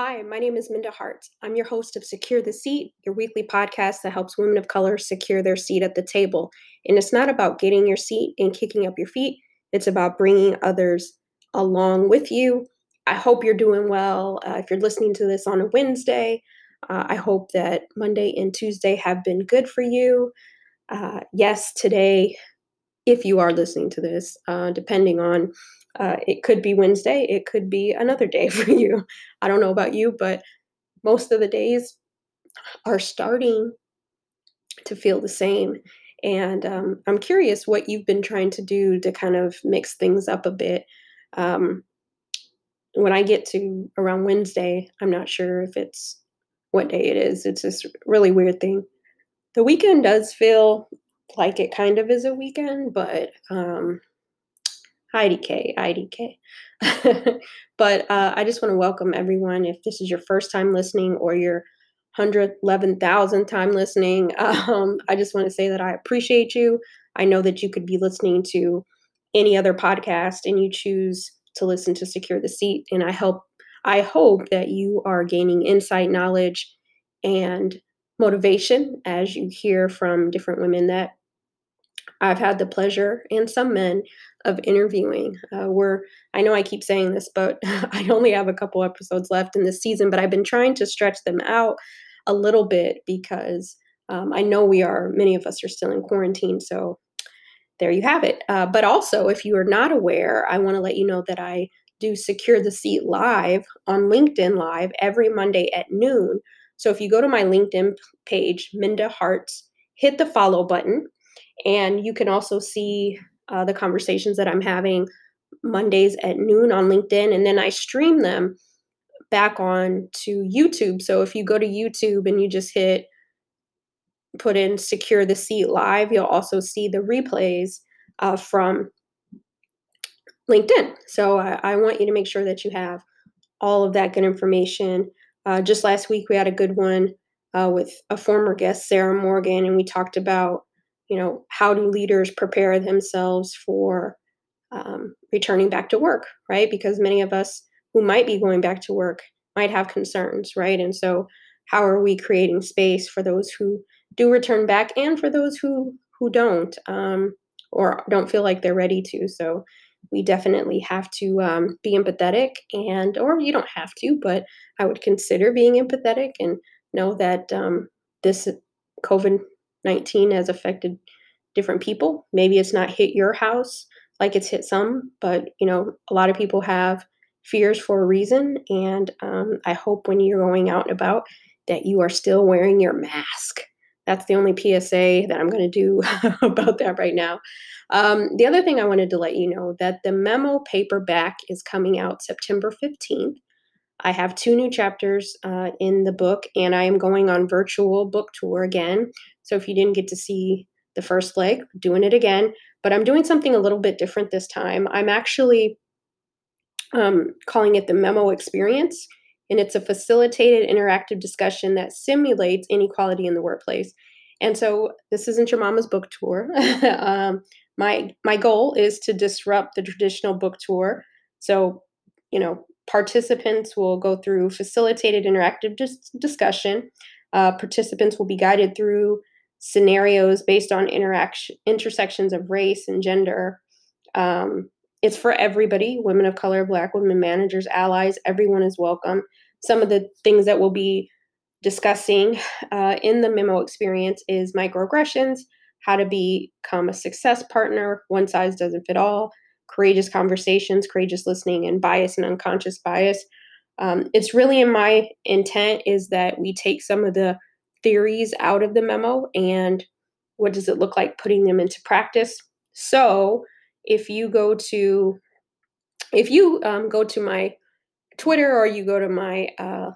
Hi, my name is Minda Harts. I'm your host of Secure the Seat, your weekly podcast that helps women of color secure their seat at the table. And it's not about getting your seat and kicking up your feet, it's about bringing others along with you. I hope you're doing well. Uh, if you're listening to this on a Wednesday, uh, I hope that Monday and Tuesday have been good for you. Uh, yes, today, if you are listening to this, uh, depending on uh, it could be Wednesday, it could be another day for you. I don't know about you, but most of the days are starting to feel the same. And um, I'm curious what you've been trying to do to kind of mix things up a bit. Um, when I get to around Wednesday, I'm not sure if it's what day it is. It's this really weird thing. The weekend does feel like it kind of is a weekend, but um, IDK, IDK. but uh, I just want to welcome everyone. If this is your first time listening or your 111,000 time listening, um, I just want to say that I appreciate you. I know that you could be listening to any other podcast and you choose to listen to Secure the Seat. And I hope I hope that you are gaining insight, knowledge, and motivation as you hear from different women that I've had the pleasure and some men of interviewing. Uh, we're, I know I keep saying this, but I only have a couple episodes left in this season, but I've been trying to stretch them out a little bit because um, I know we are, many of us are still in quarantine. So there you have it. Uh, but also, if you are not aware, I want to let you know that I do Secure the Seat live on LinkedIn Live every Monday at noon. So if you go to my LinkedIn page, Minda Harts, hit the follow button and you can also see uh, the conversations that I'm having Mondays at noon on LinkedIn. And then I stream them back on to YouTube. So if you go to YouTube and you just hit put in secure the seat live, you'll also see the replays uh, from LinkedIn. So I, I, want you to make sure that you have all of that good information. Uh, just last week, we had a good one uh, with a former guest, Sarah Morgan, and we talked about you know, how do leaders prepare themselves for um, returning back to work, right? Because many of us who might be going back to work might have concerns, right? And so, how are we creating space for those who do return back and for those who who don't um, or don't feel like they're ready to? So, we definitely have to um, be empathetic, and or you don't have to, but I would consider being empathetic and know that um, this COVID 19 has affected different people. Maybe it's not hit your house like it's hit some, but you know, a lot of people have fears for a reason. And um, I hope when you're going out and about that you are still wearing your mask. That's the only PSA that I'm going to do about that right now. Um, the other thing I wanted to let you know that the memo paperback is coming out September 15th. I have two new chapters uh, in the book, and I am going on virtual book tour again. So if you didn't get to see the first leg, doing it again, but I'm doing something a little bit different this time. I'm actually um, calling it the memo experience, and it's a facilitated interactive discussion that simulates inequality in the workplace. And so this isn't your mama's book tour. um, my my goal is to disrupt the traditional book tour. So you know Participants will go through facilitated interactive dis- discussion. Uh, participants will be guided through scenarios based on interaction intersections of race and gender. Um, it's for everybody women of color, black women, managers, allies, everyone is welcome. Some of the things that we'll be discussing uh, in the memo experience is microaggressions, how to become a success partner, one size doesn't fit all, courageous conversations, courageous listening, and bias and unconscious bias. Um, it's really in my intent is that we take some of the theories out of the memo and what does it look like putting them into practice. So if you go to if you um, go to my Twitter or you go to my uh,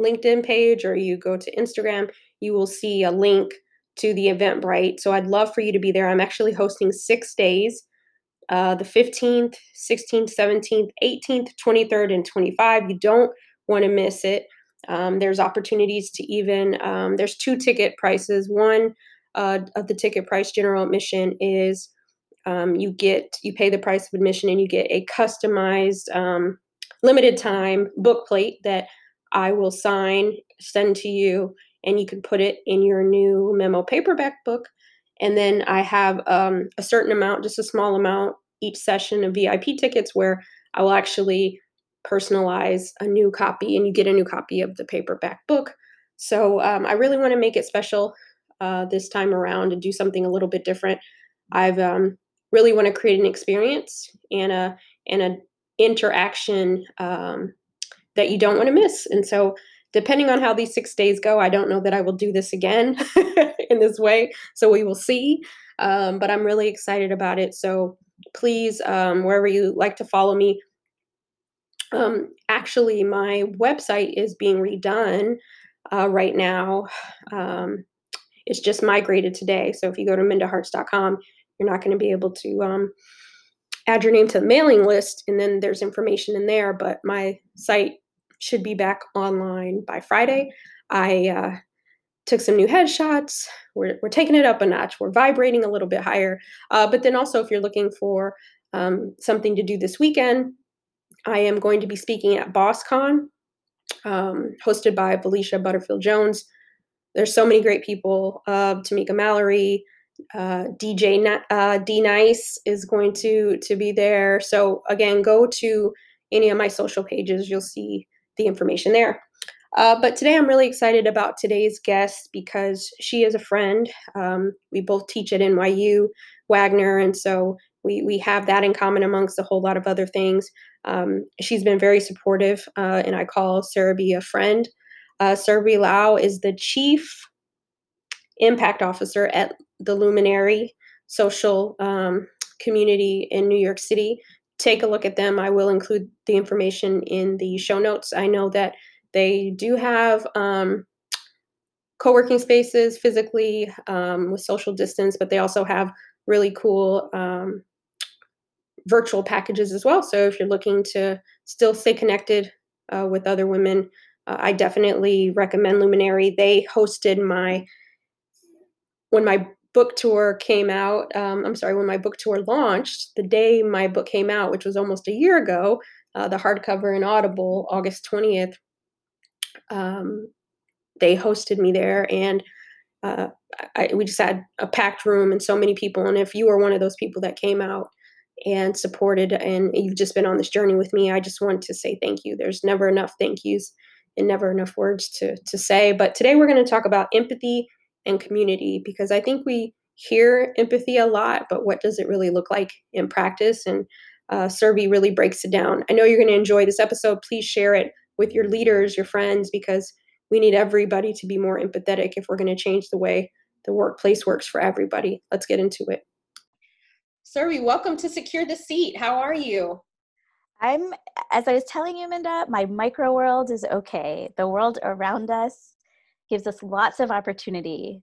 LinkedIn page or you go to Instagram, you will see a link to the Eventbrite. So I'd love for you to be there. I'm actually hosting six days uh, the 15th, 16th, 17th, 18th, 23rd, and 25. You don't want to miss it. Um, there's opportunities to even, um, there's two ticket prices. One uh, of the ticket price general admission is um, you get, you pay the price of admission and you get a customized um, limited time book plate that I will sign, send to you, and you can put it in your new memo paperback book. And then I have um, a certain amount, just a small amount each session of VIP tickets where I will actually personalize a new copy and you get a new copy of the paperback book. So um, I really want to make it special uh, this time around and do something a little bit different. I've um, really want to create an experience and a and an interaction um, that you don't want to miss. And so, depending on how these six days go, I don't know that I will do this again in this way. So we will see. Um, but I'm really excited about it. So please, um, wherever you like to follow me, um, actually, my website is being redone uh, right now. Um, it's just migrated today. So if you go to mindaharts.com, you're not going to be able to um, add your name to the mailing list, and then there's information in there. But my site should be back online by Friday. I uh, took some new headshots. We're, we're taking it up a notch. We're vibrating a little bit higher. Uh, but then also, if you're looking for um, something to do this weekend, I am going to be speaking at BossCon, um, hosted by Felicia Butterfield Jones. There's so many great people. Uh, Tamika Mallory, uh, DJ uh, D Nice is going to to be there. So again, go to any of my social pages. You'll see the information there. Uh, but today I'm really excited about today's guest because she is a friend. Um, we both teach at NYU Wagner, and so we we have that in common amongst a whole lot of other things. Um, she's been very supportive, uh, and I call Surabhi a friend. Uh, Surabhi Lal is the chief impact officer at the Luminary Social um, Community in New York City. Take a look at them. I will include the information in the show notes. I know that they do have um, co working spaces physically um, with social distance, but they also have really cool um, virtual packages as well. So if you're looking to still stay connected uh, with other women, uh, I definitely recommend Luminary. They hosted my when my book tour came out. Um, I'm sorry, when my book tour launched, the day my book came out, which was almost a year ago, uh, the hardcover and Audible, August 20th. Um, they hosted me there, and uh, I, we just had a packed room and so many people. And if you were one of those people that came out and supported, and you've just been on this journey with me, I just want to say thank you. There's never enough thank yous and never enough words to to say. But today we're going to talk about empathy and community because I think we hear empathy a lot, but what does it really look like in practice? And uh, Surabhi really breaks it down. I know you're going to enjoy this episode. Please share it with your leaders, your friends, because we need everybody to be more empathetic if we're going to change the way the workplace works for everybody. Let's get into it. Surabhi, welcome to Secure the Seat. How are you? I'm, as I was telling you, Minda, my micro world is okay. The world around us gives us lots of opportunity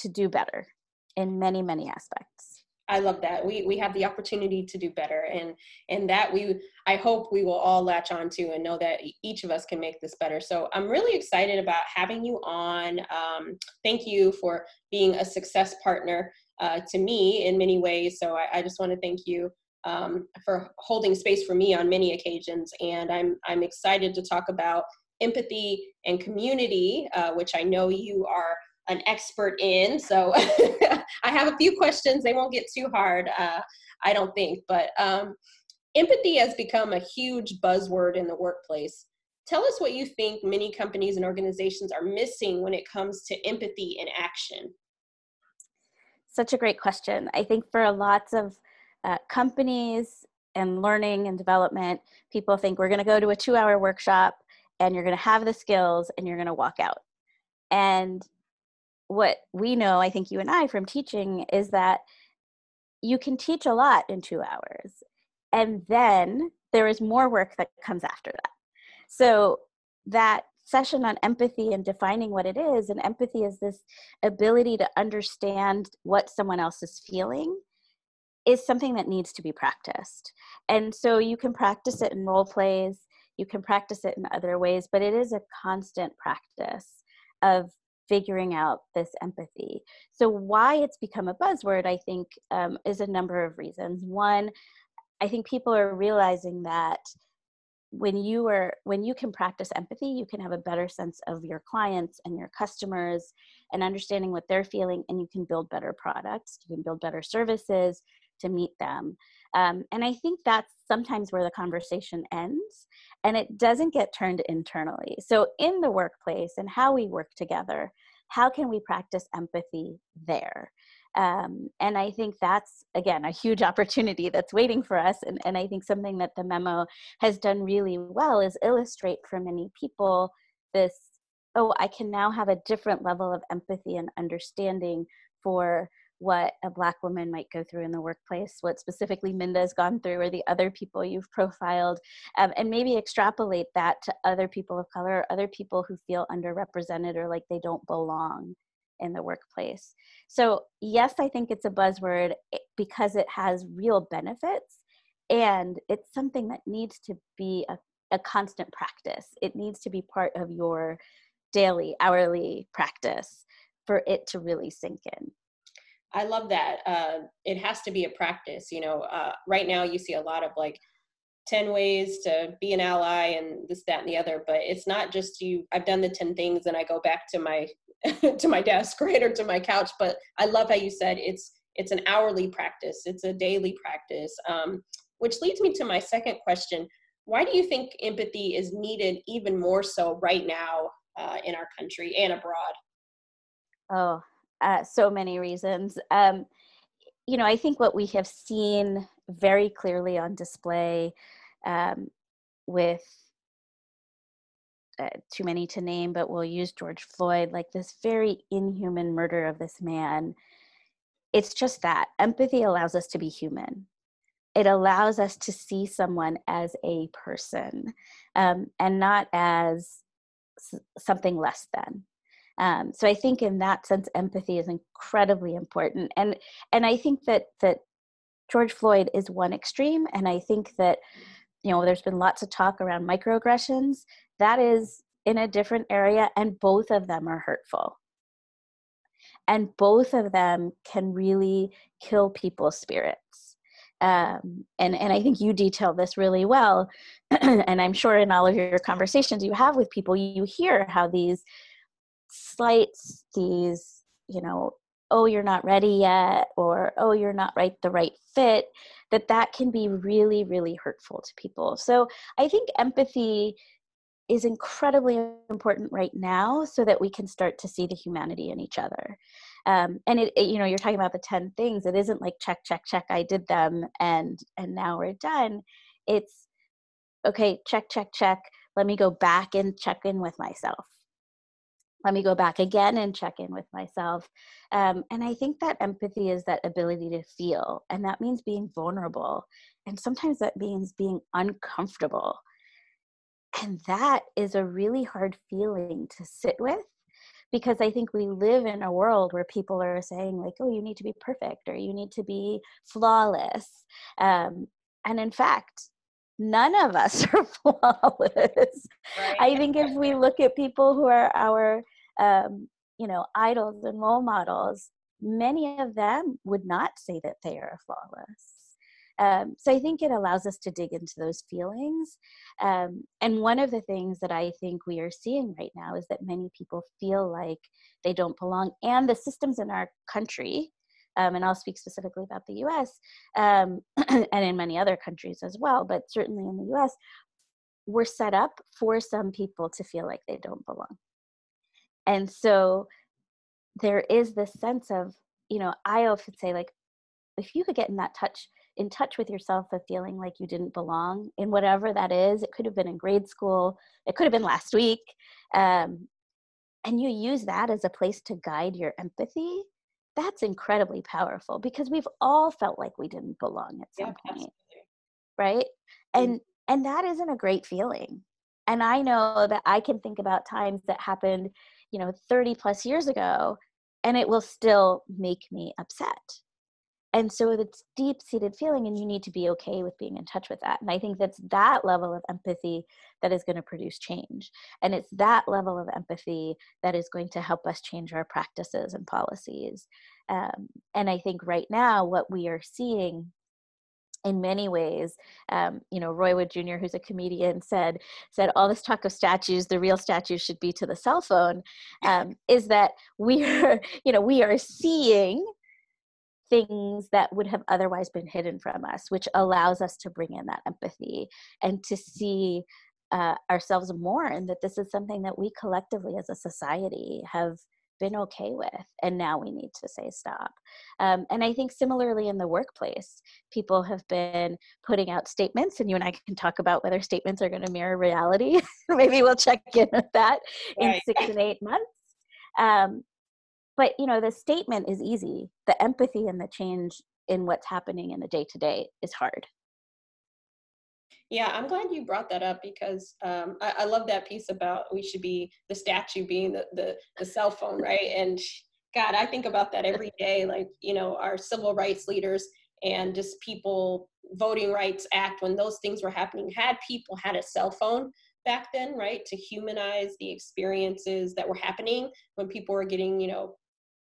to do better in many many aspects. I love that. We we have the opportunity to do better and and that we i hope we will all latch on to and know that each of us can make this better. So i'm really excited about having you on. Um, thank you for being a success partner uh, to me in many ways. So i, I just want to thank you um, for holding space for me on many occasions. And i'm i'm excited to talk about empathy and community, uh, which I know you are an expert in. So I have a few questions. They won't get too hard, uh, I don't think. But um, empathy has become a huge buzzword in the workplace. Tell us what you think many companies and organizations are missing when it comes to empathy in action. Such a great question. I think for lots of uh, companies and learning and development, people think we're going to go to a two hour workshop and you're going to have the skills and you're going to walk out. And what we know, I think you and I from teaching, is that you can teach a lot in two hours. And then there is more work that comes after that. So that session on empathy and defining what it is, and empathy is this ability to understand what someone else is feeling is something that needs to be practiced. And so you can practice it in role plays you can practice it in other ways but it is a constant practice of figuring out this empathy. So why it's become a buzzword i think um, is a number of reasons. One i think people are realizing that when you are when you can practice empathy you can have a better sense of your clients and your customers and understanding what they're feeling and you can build better products you can build better services to meet them um, and i think that's sometimes where the conversation ends and it doesn't get turned internally so in the workplace and how we work together how can we practice empathy there um, and I think that's, again, a huge opportunity that's waiting for us. And, and I think something that the memo has done really well is illustrate for many people this oh, I can now have a different level of empathy and understanding for what a black woman might go through in the workplace what specifically minda has gone through or the other people you've profiled um, and maybe extrapolate that to other people of color or other people who feel underrepresented or like they don't belong in the workplace. So, yes, I think it's a buzzword eh, because it has real benefits and it's something that needs to be a, a constant practice. It needs to be part of your daily, hourly practice for it to really sink in. I love that. Uh, it has to be a practice. You know, uh, right now you see a lot of like 10 ways to be an ally and this, that, and the other, but it's not just you. I've done the 10 things and I go back to my to my desk right or to my couch but i love how you said it's it's an hourly practice it's a daily practice um, which leads me to my second question why do you think empathy is needed even more so right now uh, in our country and abroad oh uh, so many reasons um, you know i think what we have seen very clearly on display um, with uh, too many to name, but we'll use George Floyd, like this very inhuman murder of this man. It's just that empathy allows us to be human. It allows us to see someone as a person um, and not as something less than. Um, so I think in that sense, empathy is incredibly important. And and I think that that George Floyd is one extreme, and I think that you know there's been lots of talk around microaggressions that is in a different area and both of them are hurtful and both of them can really kill people's spirits um, and and i think you detail this really well and i'm sure in all of your conversations you have with people you hear how these slights these you know oh you're not ready yet or oh you're not right the right fit that that can be really really hurtful to people. So i think empathy is incredibly important right now so that we can start to see the humanity in each other. Um, and it, it, you know you're talking about the 10 things. It isn't like check check check i did them and and now we're done. It's okay check check check. Let me go back and check in with myself let me go back again and check in with myself um, and i think that empathy is that ability to feel and that means being vulnerable and sometimes that means being uncomfortable and that is a really hard feeling to sit with because I think we live in a world where people are saying, like, oh, you need to be perfect or you need to be flawless. Um, and in fact, none of us are flawless. Right. I think if we look at people who are our, um, you know, idols and role models, many of them would not say that they are flawless. Um, so I think it allows us to dig into those feelings. Um, and one of the things that I think we are seeing right now is that many people feel like they don't belong, and the systems in our country. Um, and I'll speak specifically about the US um, and in many other countries as well, but certainly in the US, were set up for some people to feel like they don't belong. And so there is this sense of, you know, I often say, like, if you could get in that touch in touch with yourself of feeling like you didn't belong in whatever that is. It could have been in grade school, it could have been last week. Um, and you use that as a place to guide your empathy. That's incredibly powerful because we've all felt like we didn't belong at some yeah, point. Absolutely. Right? And mm-hmm. and that isn't a great feeling. And I know that I can think about times that happened, you know, 30 plus years ago and it will still make me upset. And so it's deep seated feeling and you need to be okay with being in touch with that and i think that's that level of empathy that is going to produce change. And it's that level of empathy that is going to help us change our practices and policies. Um, and i think right now what we are seeing in many ways um, you know roy wood jr who's a comedian said said all this talk of statues the real statues should be to the cell phone um, is that we are you know we are seeing things that would have otherwise been hidden from us which allows us to bring in that empathy and to see uh, ourselves more and that this is something that we collectively as a society have been okay with and now we need to say stop. Um, and i think similarly in the workplace people have been putting out statements and you and i can talk about whether statements are going to mirror reality. Maybe we'll check in with that right. in six and eight months. Um, but you know the statement is easy. The empathy and the change in what's happening in the day to day is hard yeah, I'm glad you brought that up because um, I, I, love that piece about we should be the statue being the, the, the cell phone, right? And God, I think about that every day. Like, you know, our civil rights leaders and just people, voting rights act, when those things were happening, had people had a cell phone back then, right? To humanize the experiences that were happening when people were getting, you know,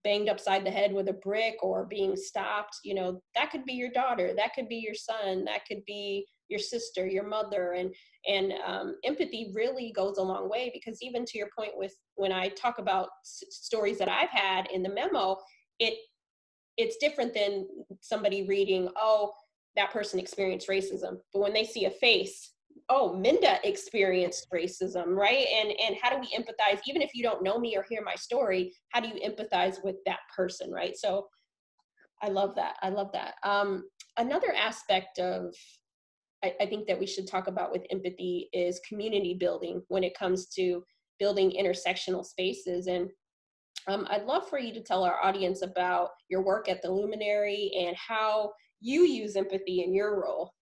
banged upside the head with a brick or being stopped you know that could be your daughter that could be your son that could be your sister your mother and and um, empathy really goes a long way because even to your point with when i talk about s- stories that i've had in the memo it it's different than somebody reading oh that person experienced racism. But when they see a face oh minda experienced racism right? And and how do we empathize? Even if you don't know me or hear my story how do you empathize with that person right? So i love that. I love that. Um, another aspect of I, I think that we should talk about with empathy is community building when it comes to building intersectional spaces. And um, I'd love for you to tell our audience about your work at the Luminary and how you use empathy in your role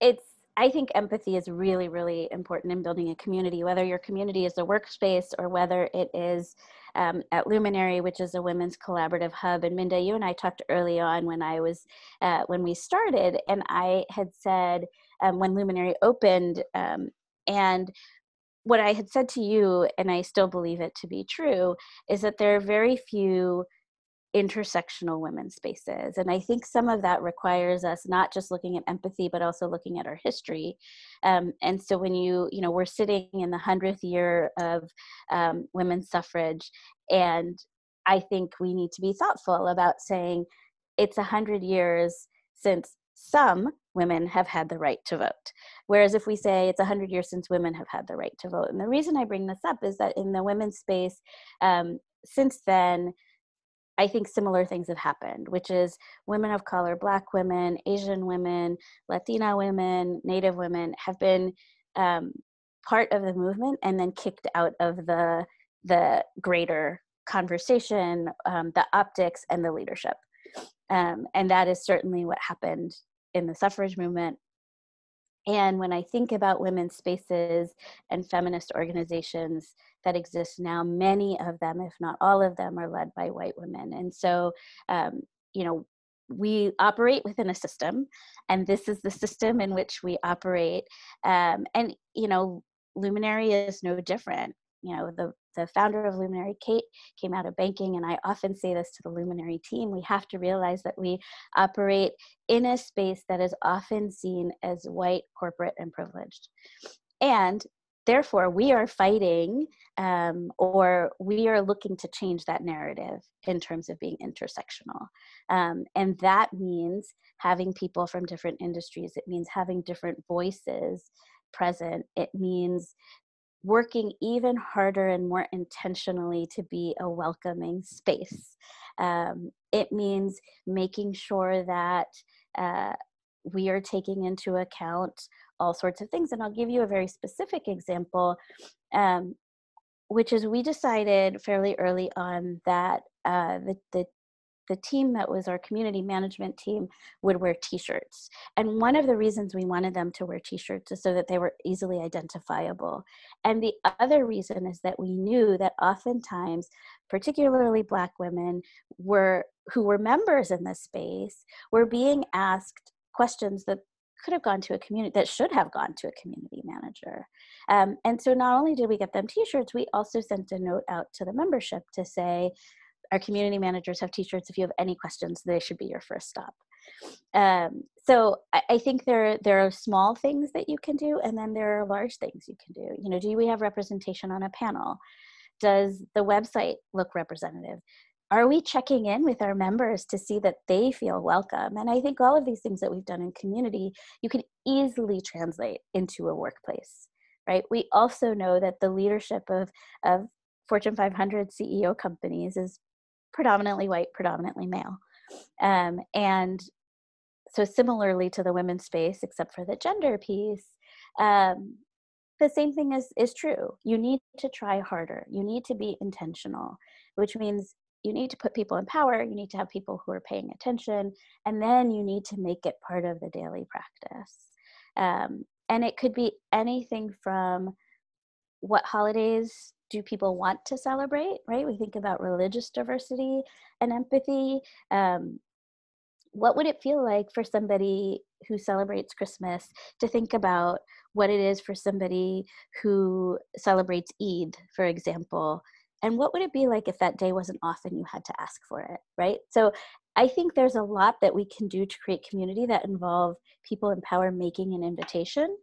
it's I think empathy is really, really important in building a community, whether your community is a workspace or whether it is um, at Luminary, which is a women's collaborative hub. And Minda, you and I talked early on when I was, uh, when we started, and I had said um, when Luminary opened, um, and what I had said to you, and I still believe it to be true, is that there are very few intersectional women's spaces. And i think some of that requires us not just looking at empathy but also looking at our history. Um, and so when you you know we're sitting in the 100th year of um, women's suffrage and i think we need to be thoughtful about saying it's a 100 years since some women have had the right to vote. Whereas if we say it's a 100 years since women have had the right to vote and the reason i bring this up is that in the women's space um, since then I think similar things have happened, which is women of color, Black women, Asian women, Latina women, Native women have been um, part of the movement and then kicked out of the the greater conversation, um, the optics, and the leadership. Um, and that is certainly what happened in the suffrage movement. And when I think about women's spaces and feminist organizations, that exist now, many of them, if not all of them, are led by white women. And so, um, you know, we operate within a system, and this is the system in which we operate. Um, and, you know, Luminary is no different. You know, the, the founder of Luminary, Kate, came out of banking, and I often say this to the Luminary team we have to realize that we operate in a space that is often seen as white, corporate, and privileged. And therefore we are fighting um, or we are looking to change that narrative in terms of being intersectional. Um, and that means having people from different industries. It means having different voices present. It means working even harder and more intentionally to be a welcoming space um, it means making sure that uh, we are taking into account all sorts of things. And I'll give you a very specific example, um, which is we decided fairly early on that uh, the, the the team that was our community management team would wear t-shirts and one of the reasons we wanted them to wear t-shirts is so that they were easily identifiable and the other reason is that we knew that oftentimes particularly black women were who were members in this space were being asked questions that could have gone to a community that should have gone to a community manager. Um, and so not only did we get them t-shirts, we also sent a note out to the membership to say, our community managers have t-shirts. If you have any questions, they should be your first stop. Um, so I, I, think there there are small things that you can do, and then there are large things you can do. You know, do we have representation on a panel? Does the website look representative? Are we checking in with our members to see that they feel welcome? And I think all of these things that we've done in community, you can easily translate into a workplace, right? We also know that the leadership of, of Fortune 500 CEO companies is predominantly white, predominantly male. Um, and so, similarly to the women's space, except for the gender piece, um, the same thing is, is true. You need to try harder, you need to be intentional, which means you need to put people in power, you need to have people who are paying attention, and then you need to make it part of the daily practice. Um, and it could be anything from what holidays do people want to celebrate, right? We think about religious diversity and empathy. Um, what would it feel like for somebody who celebrates Christmas to think about what it is for somebody who celebrates Eid, for example? And what would it be like if that day wasn't off and you had to ask for it, right? So I think there's a lot that we can do to create community that involve people in power making an invitation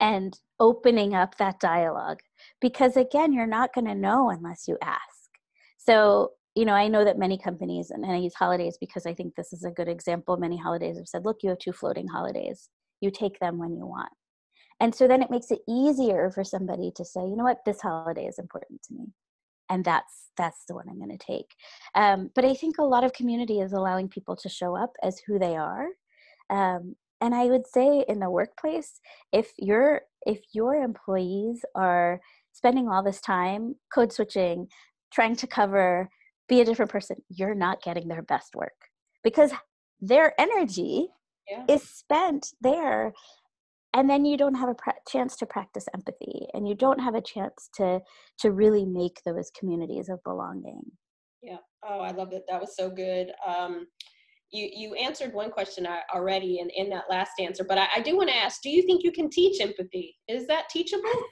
and opening up that dialogue. Because again you're not going to know unless you ask. So you know i know that many companies and i use holidays because i think this is a good example many holidays have said look you have two floating holidays. You take them when you want. And so then it makes it easier for somebody to say you know what? This holiday is important to me. And that's that's the one i'm going to take. Um, but i think a lot of community is allowing people to show up as who they are. Um, and i would say in the workplace if your if your employees are spending all this time code switching trying to cover be a different person you're not getting their best work because their energy yeah. is spent there. And then you don't have a pra- chance to practice empathy and you don't have a chance to to really make those communities of belonging. Yeah. Oh i love it that was so good. Um, you you answered one question already in, in that last answer but i, I do want to ask do you think you can teach empathy is that teachable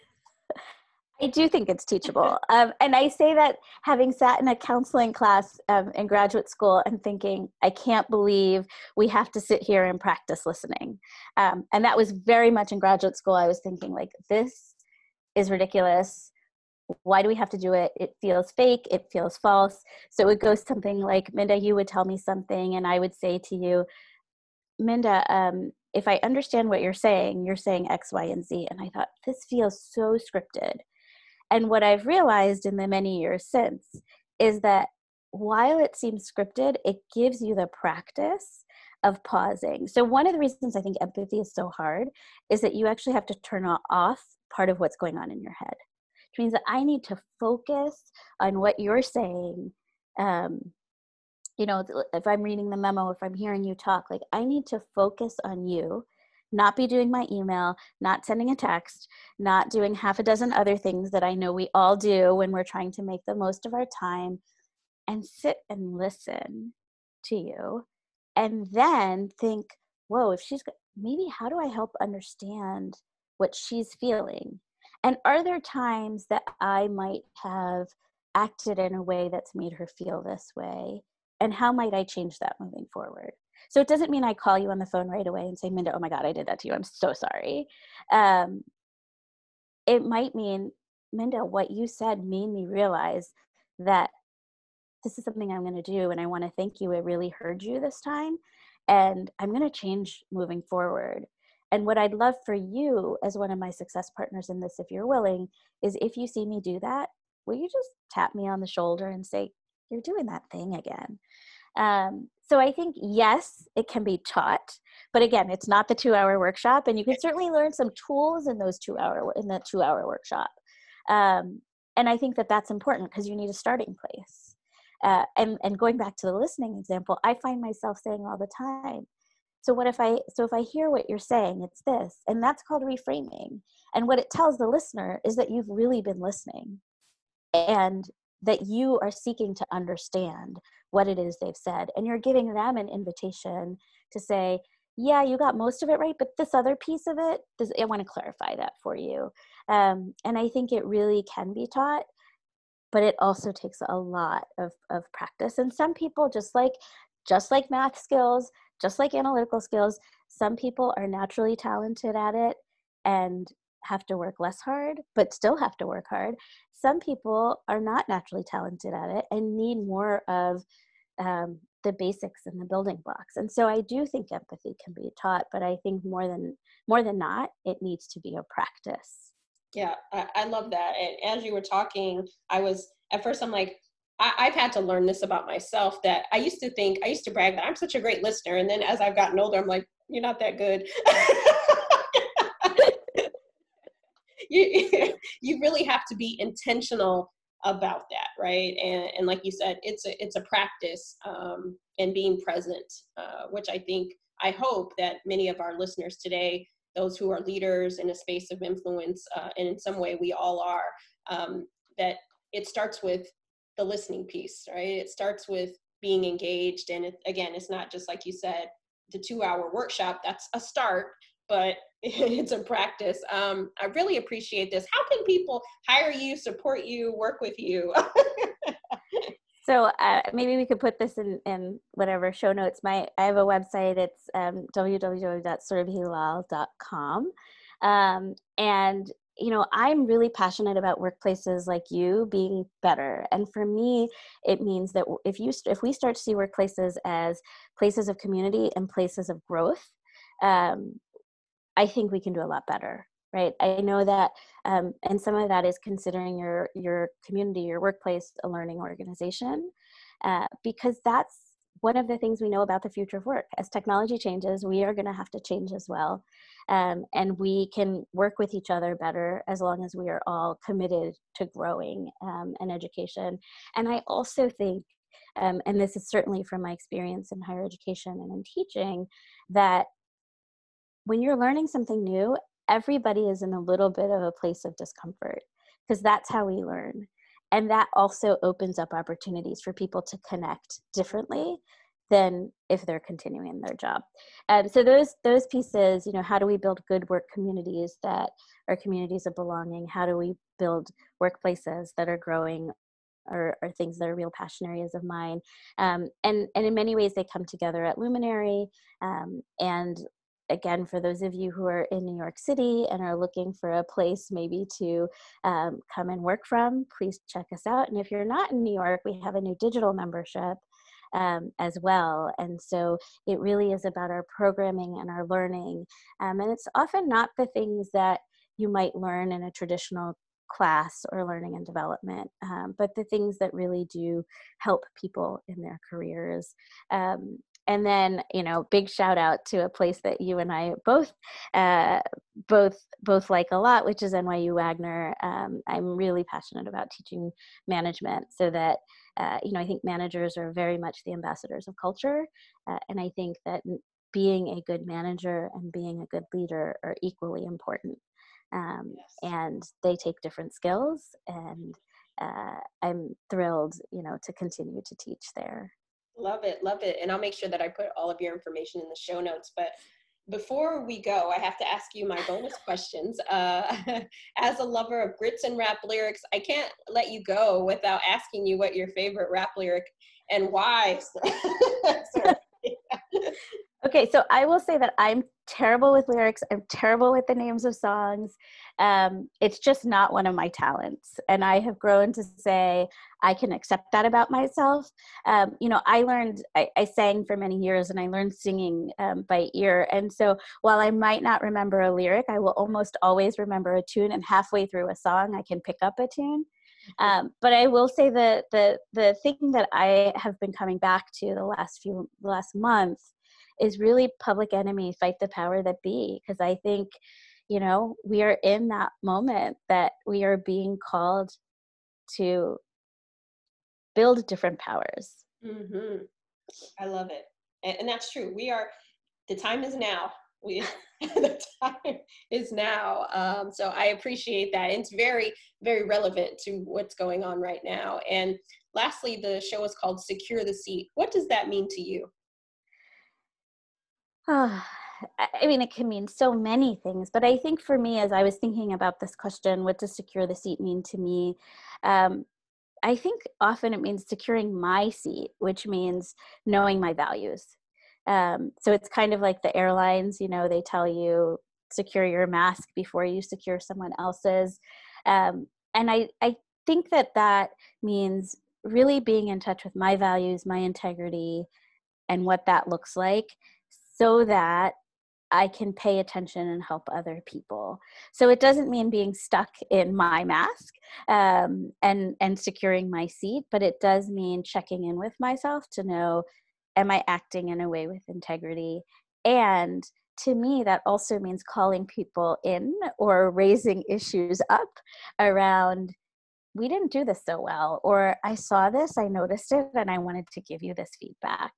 I do think it's teachable. Um, and I say that having sat in a counseling class um, in graduate school and thinking, I can't believe we have to sit here and practice listening. Um, and that was very much in graduate school. I was thinking, like, this is ridiculous why do we have to do it? It feels fake. It feels false. So it goes something like minda you would tell me something and i would say to you minda um, if i understand what you're saying you're saying x y and z. And i thought this feels so scripted. And what i've realized in the many years since is that while it seems scripted it gives you the practice of pausing. So one of the reasons i think empathy is so hard is that you actually have to turn off part of what's going on in your head means that I need to focus on what you're saying. Um, you know, if I'm reading the memo, if I'm hearing you talk, like I need to focus on you, not be doing my email, not sending a text, not doing half a dozen other things that I know we all do when we're trying to make the most of our time, and sit and listen to you. And then think, whoa, if she's maybe how do I help understand what she's feeling? And are there times that I might have acted in a way that's made her feel this way? And how might I change that moving forward? So it doesn't mean I call you on the phone right away and say, Minda, oh my God, I did that to you. I'm so sorry. Um, it might mean, Minda, what you said made me realize that this is something I'm going to do. And I want to thank you. I really heard you this time. And I'm going to change moving forward. And what I'd love for you as one of my success partners in this, if you're willing, is if you see me do that, will you just tap me on the shoulder and say, You're doing that thing again? Um, so I think, yes, it can be taught, but again, it's not the two hour workshop. And you can certainly learn some tools in those two hour, in that two hour workshop. Um, and I think that that's important because you need a starting place. Uh, and, and going back to the listening example, I find myself saying all the time, so what if i so if i hear what you're saying it's this and that's called reframing. And what it tells the listener is that you've really been listening and that you are seeking to understand what it is they've said and you're giving them an invitation to say yeah you got most of it right but this other piece of it does i want to clarify that for you. Um, and i think it really can be taught but it also takes a lot of, of practice. And some people just like just like math skills just like analytical skills, some people are naturally talented at it and have to work less hard, but still have to work hard. Some people are not naturally talented at it and need more of um, the basics and the building blocks. And so I do think empathy can be taught, but I think more than more than not, it needs to be a practice. Yeah, I, I love that. And as you were talking, I was at first I'm like, I, have had to learn this about myself that I used to think, I used to brag that I'm such a great listener. And then as I've gotten older, I'm like, you're not that good. you, you really have to be intentional about that, right? And, and like you said, it's a, it's a practice um, and being present, uh, which I think, I hope that many of our listeners today, those who are leaders in a space of influence, uh, and in some way we all are, um, that it starts with the listening piece, right? It starts with being engaged. And it, again, it's not just like you said, the two hour workshop, that's a start, but it's a practice. Um, I really appreciate this. How can people hire you, support you, work with you? so uh, maybe we could put this in, in whatever show notes. My I have a website. It's um, www.surabhilal.com. Um, and you know, I'm really passionate about workplaces like you being better. And for me, it means that if you if we start to see workplaces as places of community and places of growth, um, I think we can do a lot better. Right. I know that, um, and some of that is considering your your community, your workplace, a learning organization, uh, because that's one of the things we know about the future of work. As technology changes, we are going to have to change as well. Um, and we can work with each other better as long as we are all committed to growing um, and education. And I also think, um, and this is certainly from my experience in higher education and in teaching, that when you're learning something new, everybody is in a little bit of a place of discomfort because that's how we learn and that also opens up opportunities for people to connect differently than if they're continuing their job. Um, so those those pieces you know how do we build good work communities that are communities of belonging? How do we build workplaces that are growing or, or things that are real passion areas of mine? Um, and and in many ways they come together at luminary um, and again, for those of you who are in New York City and are looking for a place maybe to um, come and work from, please check us out. And if you're not in New York, we have a new digital membership um, as well. And so it really is about our programming and our learning. Um, and it's often not the things that you might learn in a traditional class or learning and development, um, but the things that really do help people in their careers. Um, and then you know big shout out to a place that you and i both uh, both both like a lot which is nyu wagner. Um, i'm really passionate about teaching management so that uh, you know i think managers are very much the ambassadors of culture uh, and i think that being a good manager and being a good leader are equally important. Um, yes. and they take different skills and uh, i'm thrilled you know to continue to teach there Love it, love it. And I'll make sure that I put all of your information in the show notes. But before we go, I have to ask you my bonus questions. Uh, as a lover of grits and rap lyrics, I can't let you go without asking you what your favorite rap lyric and why. okay, so I will say that I'm terrible with lyrics. I'm terrible with the names of songs. Um, it's just not one of my talents. And I have grown to say I can accept that about myself. Um, you know, I learned, I, I, sang for many years and I learned singing um, by ear. And so while I might not remember a lyric, I will almost always remember a tune. And halfway through a song, I can pick up a tune. Mm-hmm. Um, but I will say that the the thing that I have been coming back to the last few the last month is really Public Enemy, fight the power that be, because I think you know we are in that moment that we are being called to build different powers. Mm-hmm. i love it. And, and, that's true. We are the time is now. We the time is now. Um, so i appreciate that. It's very very relevant to what's going on right now. And lastly the show is called secure the seat. What does that mean to you I mean, it can mean so many things, but I think for me, as I was thinking about this question, what does secure the seat mean to me? Um, I think often it means securing my seat, which means knowing my values. Um, so it's kind of like the airlines, you know, they tell you secure your mask before you secure someone else's. Um, and I, I think that that means really being in touch with my values, my integrity, and what that looks like so that I can pay attention and help other people. So it doesn't mean being stuck in my mask um, and and securing my seat, but it does mean checking in with myself to know, am I acting in a way with integrity? And to me, that also means calling people in or raising issues up around. We didn't do this so well, or I saw this, I noticed it, and I wanted to give you this feedback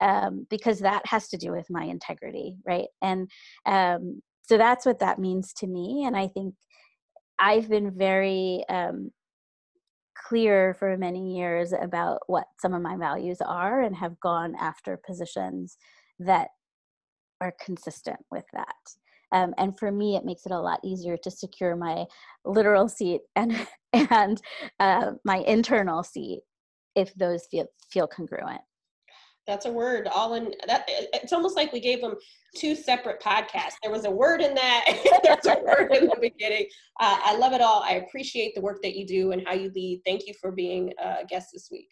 um, because that has to do with my integrity, right? And um, so that's what that means to me. And I think I've been very um, clear for many years about what some of my values are and have gone after positions that are consistent with that. Um, and for me, it makes it a lot easier to secure my literal seat and and uh, my internal seat if those feel feel congruent. That's a word all in that. It's almost like we gave them two separate podcasts. There was a word in that. There's a word in the beginning. Uh, I love it all. I appreciate the work that you do and how you lead. Thank you for being a guest this week.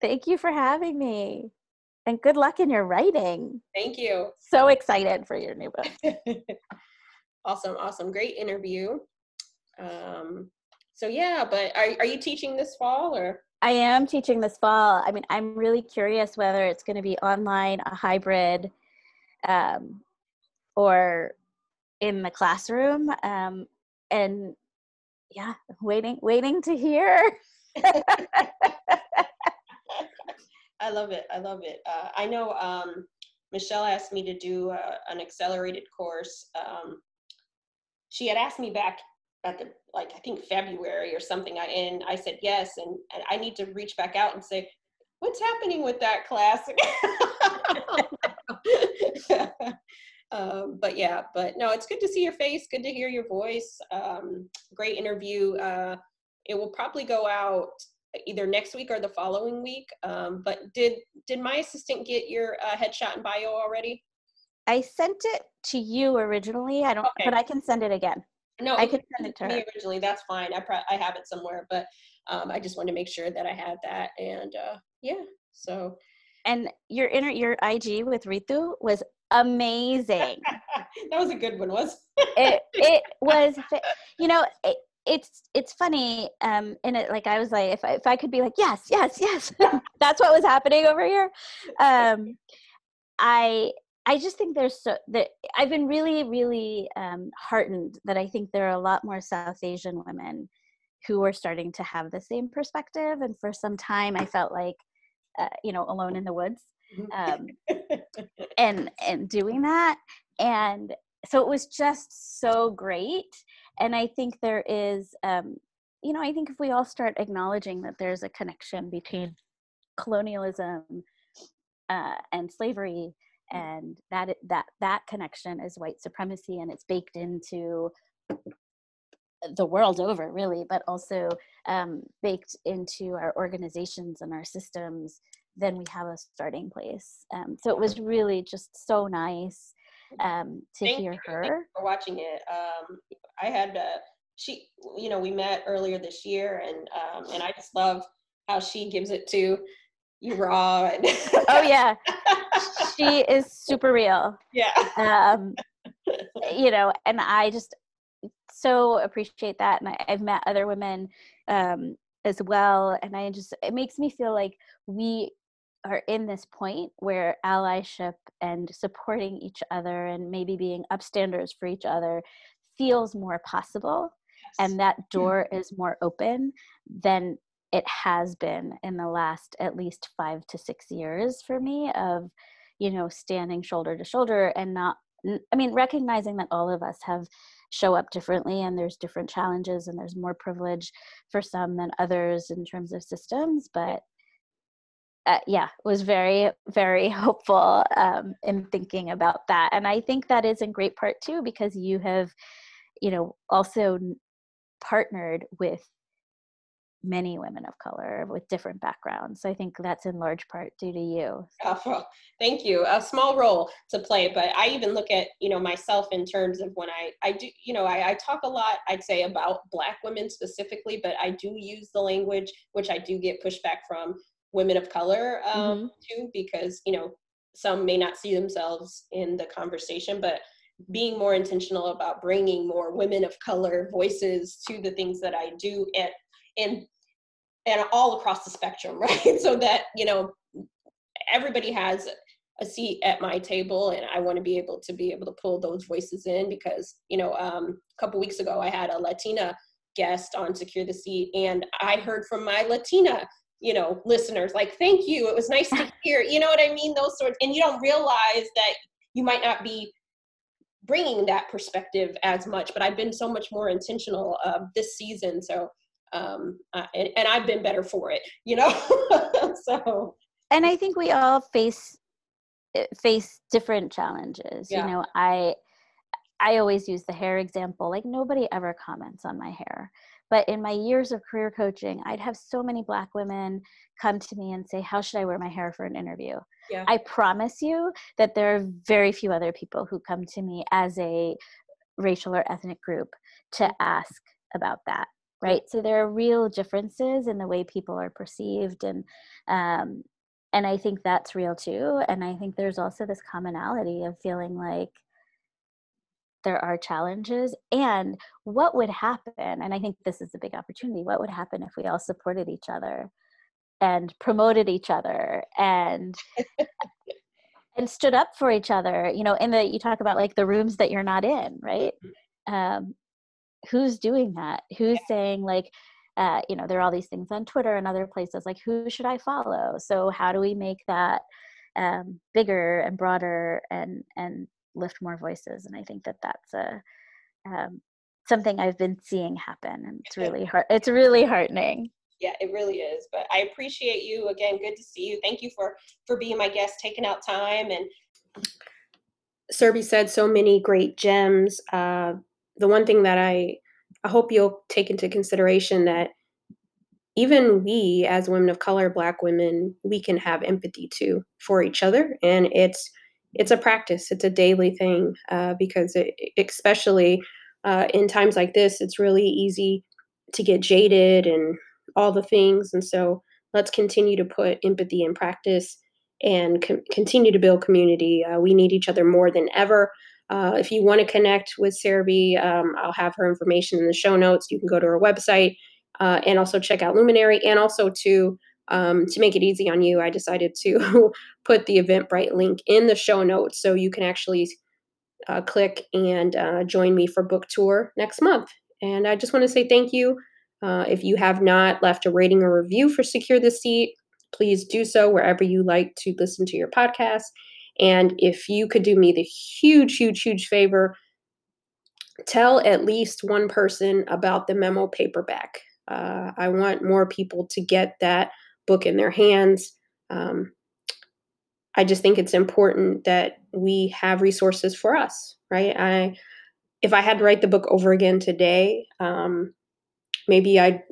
Thank you for having me. And good luck in your writing. Thank you. So excited for your new book. awesome, awesome. Great interview. Um, so yeah, but are, are you teaching this fall or? I am teaching this fall. I mean, I'm really curious whether it's going to be online, a hybrid, um, or in the classroom. Um, and yeah, waiting, waiting to hear. I love it. I love it. Uh, I know um, Michelle asked me to do uh, an accelerated course. Um, she had asked me back at the like I think February or something. I and I said yes, and and I need to reach back out and say, what's happening with that class? um, but yeah, but no, it's good to see your face. Good to hear your voice. Um, great interview. Uh, it will probably go out either next week or the following week. Um, but did did my assistant get your uh, headshot and bio already? I sent it to you originally. I don't, okay. but I can send it again. No, I could send it to me originally. That's fine. I pro- I have it somewhere, but um, I just wanted to make sure that I had that. And uh, yeah, so. And your inner your IG with Ritu was amazing. that was a good one, was it? It was. You know, it, it's it's funny um and it like i was like if I, if I could be like yes yes yes that's what was happening over here um i I just think there's so that I've been really, really um, heartened that I think there are a lot more South Asian women who are starting to have the same perspective. And for some time, I felt like, uh, you know, alone in the woods, um, and and doing that. And so it was just so great. And I think there is, um, you know, I think if we all start acknowledging that there's a connection between colonialism uh, and slavery and that that that connection is white supremacy and it's baked into the world over really but also um, baked into our organizations and our systems then we have a starting place um, so it was really just so nice um, to Thank hear you. her for watching it um, i had uh, she you know we met earlier this year and um, and i just love how she gives it to you raw oh yeah she is super real. Yeah. Um, you know, and I just so appreciate that. And I, have met other women um, as well. And I just, it makes me feel like we are in this point where allyship and supporting each other and maybe being upstanders for each other feels more possible. Yes. And that door is more open than it has been in the last at least five to six years for me of you know standing shoulder to shoulder and not i mean recognizing that all of us have show up differently and there's different challenges and there's more privilege for some than others in terms of systems but uh, yeah was very very hopeful um, in thinking about that and i think that is in great part too because you have you know also partnered with many women of color with different backgrounds. So I think that's in large part due to you. Oh, thank you. A small role to play, but I even look at you know myself in terms of when I I do you know I, I talk a lot I'd say about Black women specifically, but I do use the language which I do get pushback from women of color um, mm-hmm. too because you know some may not see themselves in the conversation, but being more intentional about bringing more women of color voices to the things that I do and and and all across the spectrum, right? So that you know everybody has a seat at my table and i want to be able to be able to pull those voices in because you know um, a couple weeks ago i had a latina guest on secure the seat and i heard from my latina you know listeners like thank you it was nice to hear you know what i mean those sorts and you don't realize that you might not be bringing that perspective as much but i've been so much more intentional uh, this season so um, uh, and, and I've been better for it, you know. so, and I think we all face eh, face different challenges. Yeah. You know, I I always use the hair example. Like nobody ever comments on my hair. But in my years of career coaching, I'd have so many black women come to me and say, How should I wear my hair for an interview? Yeah. I promise you that there are very few other people who come to me as a racial or ethnic group to ask about that right so there are real differences in the way people are perceived and um, and i think that's real too and i think there's also this commonality of feeling like there are challenges and what would happen and i think this is a big opportunity what would happen if we all supported each other and promoted each other and and stood up for each other you know in the you talk about like the rooms that you're not in right mm-hmm. um, who's doing that? Who's yeah. saying like uh, you know there are all these things on twitter and other places like who should i follow? So how do we make that um, bigger and broader and and lift more voices? And i think that that's a um, something i've been seeing happen and it's really hard it's really heartening. Yeah it really is but i appreciate you again good to see you. Thank you for for being my guest taking out time and Surabhi said so many great gems uh, the one thing that I I hope you'll take into consideration that even we as women of color, black women, we can have empathy too for each other. And it's it's a practice, it's a daily thing uh, because it, especially uh, in times like this, it's really easy to get jaded and all the things. And so let's continue to put empathy in practice and co- continue to build community. Uh, we need each other more than ever. Uh, if you want to connect with Surabhi, um, I'll have her information in the show notes. You can go to her website uh, and also check out Luminary. And also to um, to make it easy on you, I decided to put the Eventbrite link in the show notes so you can actually uh, click and uh, join me for book tour next month. And I just want to say thank you. Uh, if you have not left a rating or review for Secure the Seat, please do so wherever you like to listen to your podcast. And if you could do me the huge, huge, huge favor, tell at least one person about the memo paperback. Uh, I want more people to get that book in their hands. Um, I just think it's important that we have resources for us, right? I, if I had to write the book over again today, um, maybe I'd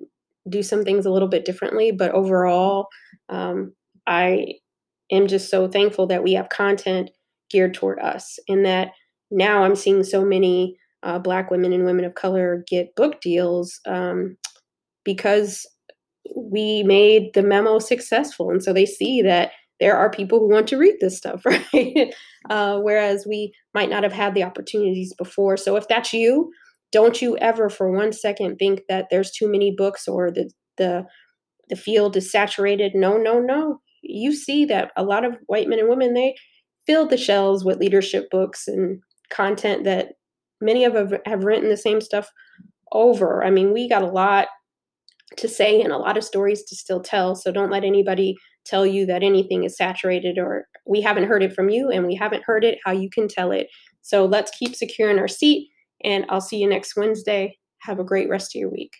do some things a little bit differently. But overall, um, I am just so thankful that we have content geared toward us and that now I'm seeing so many uh, Black women and women of color get book deals um, because we made the memo successful. And so they see that there are people who want to read this stuff, right? uh, whereas we might not have had the opportunities before. So if that's you, don't you ever for one second think that there's too many books or the the the field is saturated. No, no, no you see that a lot of white men and women they fill the shelves with leadership books and content that many of them have written the same stuff over. I mean, we got a lot to say and a lot of stories to still tell. So don't let anybody tell you that anything is saturated or we haven't heard it from you and we haven't heard it how you can tell it. So let's keep securing our seat and I'll see you next Wednesday. Have a great rest of your week.